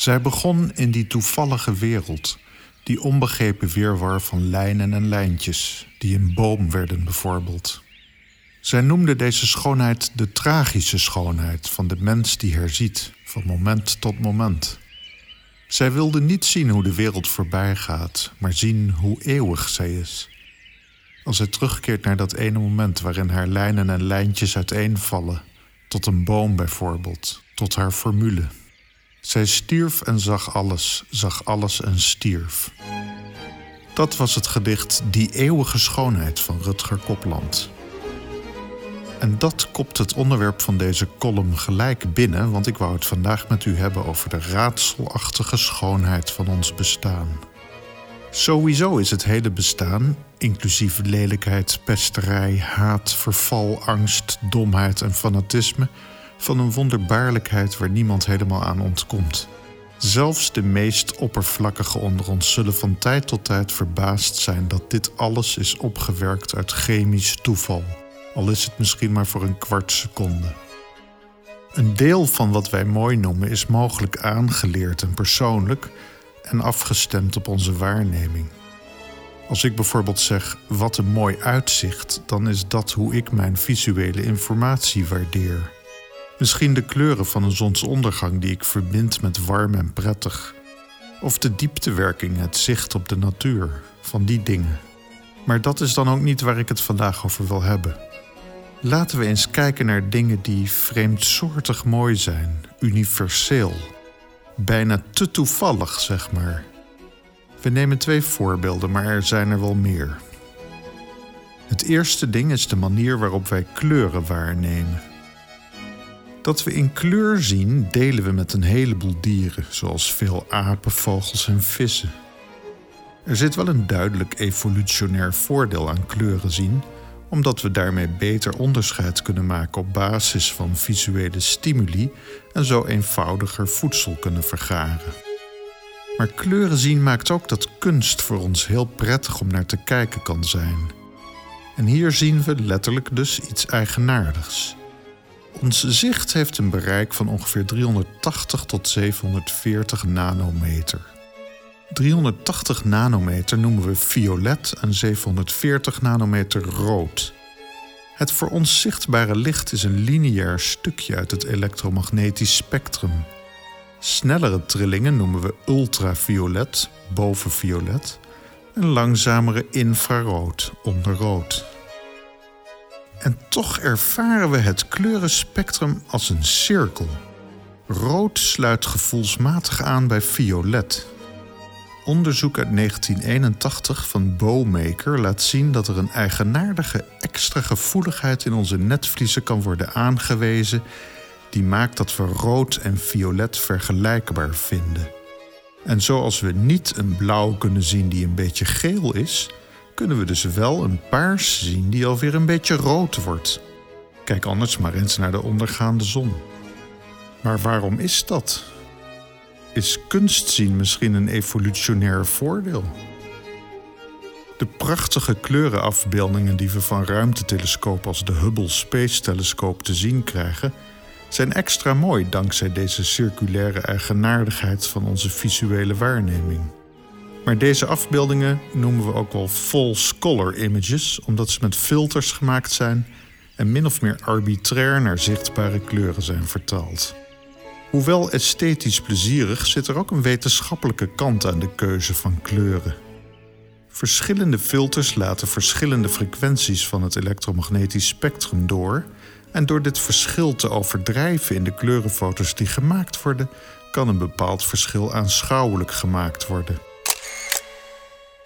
Zij begon in die toevallige wereld, die onbegrepen weerwar van lijnen en lijntjes, die een boom werden bijvoorbeeld. Zij noemde deze schoonheid de tragische schoonheid van de mens die herziet, van moment tot moment. Zij wilde niet zien hoe de wereld voorbij gaat, maar zien hoe eeuwig zij is. Als zij terugkeert naar dat ene moment waarin haar lijnen en lijntjes uiteenvallen, tot een boom bijvoorbeeld, tot haar formule. Zij stierf en zag alles, zag alles en stierf. Dat was het gedicht Die eeuwige schoonheid van Rutger Kopland. En dat kopt het onderwerp van deze column gelijk binnen, want ik wou het vandaag met u hebben over de raadselachtige schoonheid van ons bestaan. Sowieso is het hele bestaan, inclusief lelijkheid, pesterij, haat, verval, angst, domheid en fanatisme, van een wonderbaarlijkheid waar niemand helemaal aan ontkomt. Zelfs de meest oppervlakkige onder ons zullen van tijd tot tijd verbaasd zijn dat dit alles is opgewerkt uit chemisch toeval, al is het misschien maar voor een kwart seconde. Een deel van wat wij mooi noemen is mogelijk aangeleerd en persoonlijk en afgestemd op onze waarneming. Als ik bijvoorbeeld zeg wat een mooi uitzicht, dan is dat hoe ik mijn visuele informatie waardeer. Misschien de kleuren van een zonsondergang die ik verbind met warm en prettig. Of de dieptewerking, het zicht op de natuur, van die dingen. Maar dat is dan ook niet waar ik het vandaag over wil hebben. Laten we eens kijken naar dingen die vreemdsoortig mooi zijn, universeel. Bijna te toevallig, zeg maar. We nemen twee voorbeelden, maar er zijn er wel meer. Het eerste ding is de manier waarop wij kleuren waarnemen. Dat we in kleur zien, delen we met een heleboel dieren, zoals veel apen, vogels en vissen. Er zit wel een duidelijk evolutionair voordeel aan kleuren zien, omdat we daarmee beter onderscheid kunnen maken op basis van visuele stimuli en zo eenvoudiger voedsel kunnen vergaren. Maar kleuren zien maakt ook dat kunst voor ons heel prettig om naar te kijken kan zijn. En hier zien we letterlijk dus iets eigenaardigs. Ons zicht heeft een bereik van ongeveer 380 tot 740 nanometer. 380 nanometer noemen we violet en 740 nanometer rood. Het voor ons zichtbare licht is een lineair stukje uit het elektromagnetisch spectrum. Snellere trillingen noemen we ultraviolet, bovenviolet, en langzamere infrarood, onderrood. En toch ervaren we het kleurenspectrum als een cirkel. Rood sluit gevoelsmatig aan bij violet. Onderzoek uit 1981 van Bowmaker laat zien dat er een eigenaardige extra gevoeligheid in onze netvliezen kan worden aangewezen, die maakt dat we rood en violet vergelijkbaar vinden. En zoals we niet een blauw kunnen zien die een beetje geel is, kunnen we dus wel een paars zien die alweer een beetje rood wordt. Kijk anders maar eens naar de ondergaande zon. Maar waarom is dat? Is kunstzien misschien een evolutionair voordeel? De prachtige kleurenafbeeldingen die we van ruimtetelescopen als de Hubble Space Telescope te zien krijgen, zijn extra mooi dankzij deze circulaire eigenaardigheid van onze visuele waarneming. Maar deze afbeeldingen noemen we ook wel false color images, omdat ze met filters gemaakt zijn en min of meer arbitrair naar zichtbare kleuren zijn vertaald. Hoewel esthetisch plezierig, zit er ook een wetenschappelijke kant aan de keuze van kleuren. Verschillende filters laten verschillende frequenties van het elektromagnetisch spectrum door. En door dit verschil te overdrijven in de kleurenfoto's die gemaakt worden, kan een bepaald verschil aanschouwelijk gemaakt worden.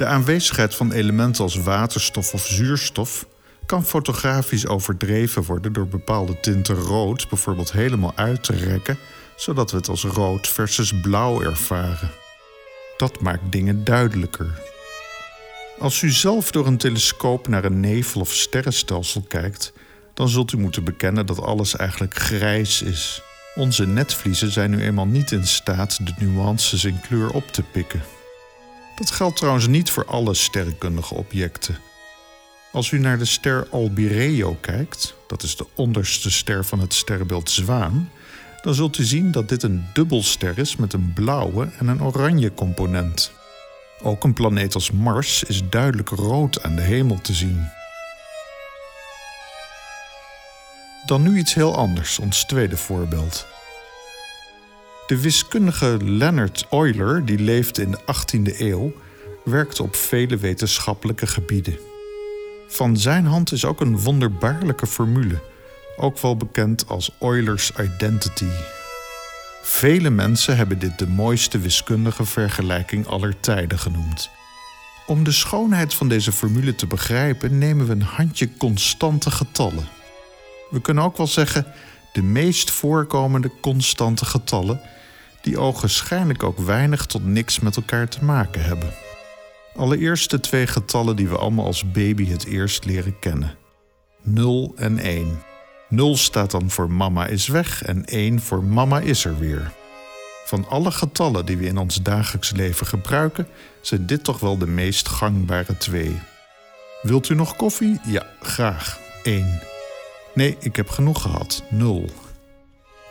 De aanwezigheid van elementen als waterstof of zuurstof kan fotografisch overdreven worden door bepaalde tinten rood bijvoorbeeld helemaal uit te rekken, zodat we het als rood versus blauw ervaren. Dat maakt dingen duidelijker. Als u zelf door een telescoop naar een nevel- of sterrenstelsel kijkt, dan zult u moeten bekennen dat alles eigenlijk grijs is. Onze netvliezen zijn nu eenmaal niet in staat de nuances in kleur op te pikken. Dat geldt trouwens niet voor alle sterrenkundige objecten. Als u naar de ster Albireo kijkt, dat is de onderste ster van het sterrenbeeld Zwaan, dan zult u zien dat dit een dubbelster is met een blauwe en een oranje component. Ook een planeet als Mars is duidelijk rood aan de hemel te zien. Dan nu iets heel anders, ons tweede voorbeeld. De wiskundige Leonard Euler, die leefde in de 18e eeuw, werkte op vele wetenschappelijke gebieden. Van zijn hand is ook een wonderbaarlijke formule, ook wel bekend als Euler's identity. Vele mensen hebben dit de mooiste wiskundige vergelijking aller tijden genoemd. Om de schoonheid van deze formule te begrijpen, nemen we een handje constante getallen. We kunnen ook wel zeggen de meest voorkomende constante getallen, die ogenschijnlijk ook weinig tot niks met elkaar te maken hebben. Allereerst de twee getallen die we allemaal als baby het eerst leren kennen: 0 en 1. 0 staat dan voor mama is weg en 1 voor mama is er weer. Van alle getallen die we in ons dagelijks leven gebruiken, zijn dit toch wel de meest gangbare twee. Wilt u nog koffie? Ja, graag. 1. Nee, ik heb genoeg gehad. 0.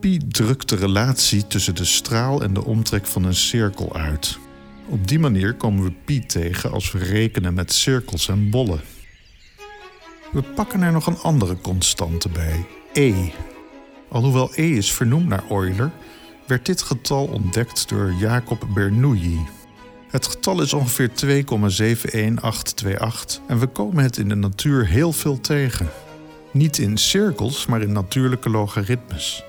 Pi drukt de relatie tussen de straal en de omtrek van een cirkel uit. Op die manier komen we pi tegen als we rekenen met cirkels en bollen. We pakken er nog een andere constante bij, e. Alhoewel e is vernoemd naar Euler, werd dit getal ontdekt door Jacob Bernoulli. Het getal is ongeveer 2,71828 en we komen het in de natuur heel veel tegen. Niet in cirkels, maar in natuurlijke logaritmes.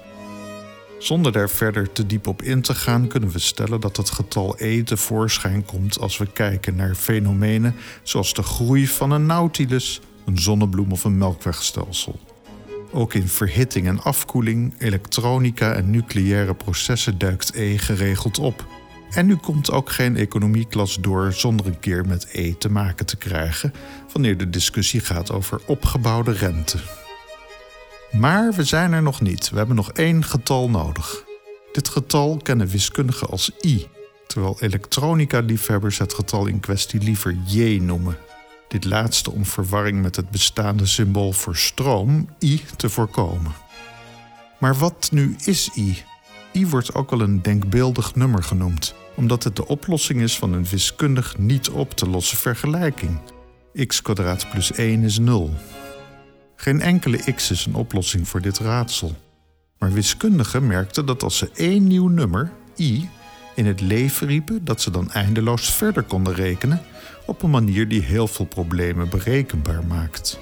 Zonder daar verder te diep op in te gaan, kunnen we stellen dat het getal e tevoorschijn komt als we kijken naar fenomenen zoals de groei van een nautilus, een zonnebloem of een melkwegstelsel. Ook in verhitting en afkoeling, elektronica en nucleaire processen duikt E geregeld op. En nu komt ook geen economieklas door zonder een keer met E te maken te krijgen wanneer de discussie gaat over opgebouwde rente. Maar we zijn er nog niet. We hebben nog één getal nodig. Dit getal kennen wiskundigen als i, terwijl elektronica-liefhebbers het getal in kwestie liever j noemen. Dit laatste om verwarring met het bestaande symbool voor stroom, I, te voorkomen. Maar wat nu is I? I wordt ook wel een denkbeeldig nummer genoemd, omdat het de oplossing is van een wiskundig niet op te lossen vergelijking. x plus 1 is 0. Geen enkele x is een oplossing voor dit raadsel. Maar wiskundigen merkten dat als ze één nieuw nummer, i, in het leven riepen, dat ze dan eindeloos verder konden rekenen op een manier die heel veel problemen berekenbaar maakt.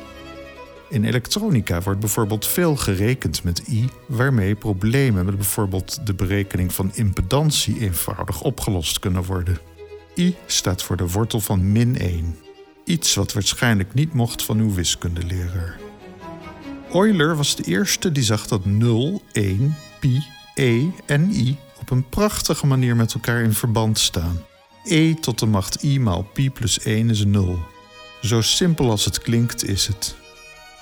In elektronica wordt bijvoorbeeld veel gerekend met i, waarmee problemen met bijvoorbeeld de berekening van impedantie eenvoudig opgelost kunnen worden. i staat voor de wortel van min 1, iets wat waarschijnlijk niet mocht van uw wiskundeleraar. Euler was de eerste die zag dat 0, 1, pi, e en i op een prachtige manier met elkaar in verband staan e tot de macht i maal pi plus 1 is 0. Zo simpel als het klinkt is het.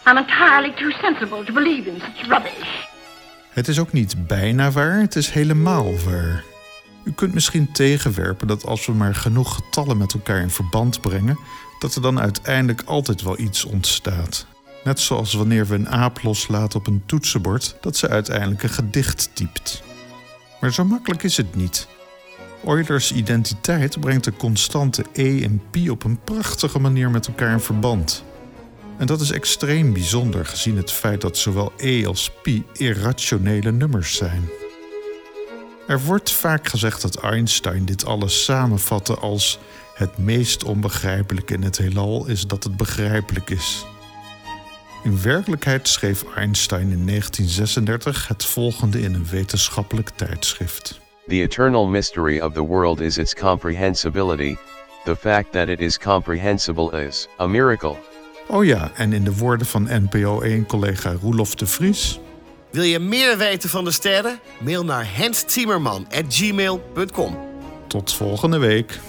I'm entirely too sensible to believe in such rubbish. Het is ook niet bijna waar, het is helemaal waar. U kunt misschien tegenwerpen dat als we maar genoeg getallen met elkaar in verband brengen, dat er dan uiteindelijk altijd wel iets ontstaat. Net zoals wanneer we een aap loslaten op een toetsenbord, dat ze uiteindelijk een gedicht typt. Maar zo makkelijk is het niet. Eulers identiteit brengt de constante e en pi op een prachtige manier met elkaar in verband. En dat is extreem bijzonder gezien het feit dat zowel e als pi irrationele nummers zijn. Er wordt vaak gezegd dat Einstein dit alles samenvatte als het meest onbegrijpelijke in het heelal is dat het begrijpelijk is. In werkelijkheid schreef Einstein in 1936 het volgende in een wetenschappelijk tijdschrift. The eternal mystery of the world is its comprehensibility, the fact that it is comprehensible is a miracle. Oh ja, en in de woorden van NPO 1-collega Roelof de Vries. Wil je meer weten van de sterren? Mail naar henszimmerman.gmail.com Tot volgende week.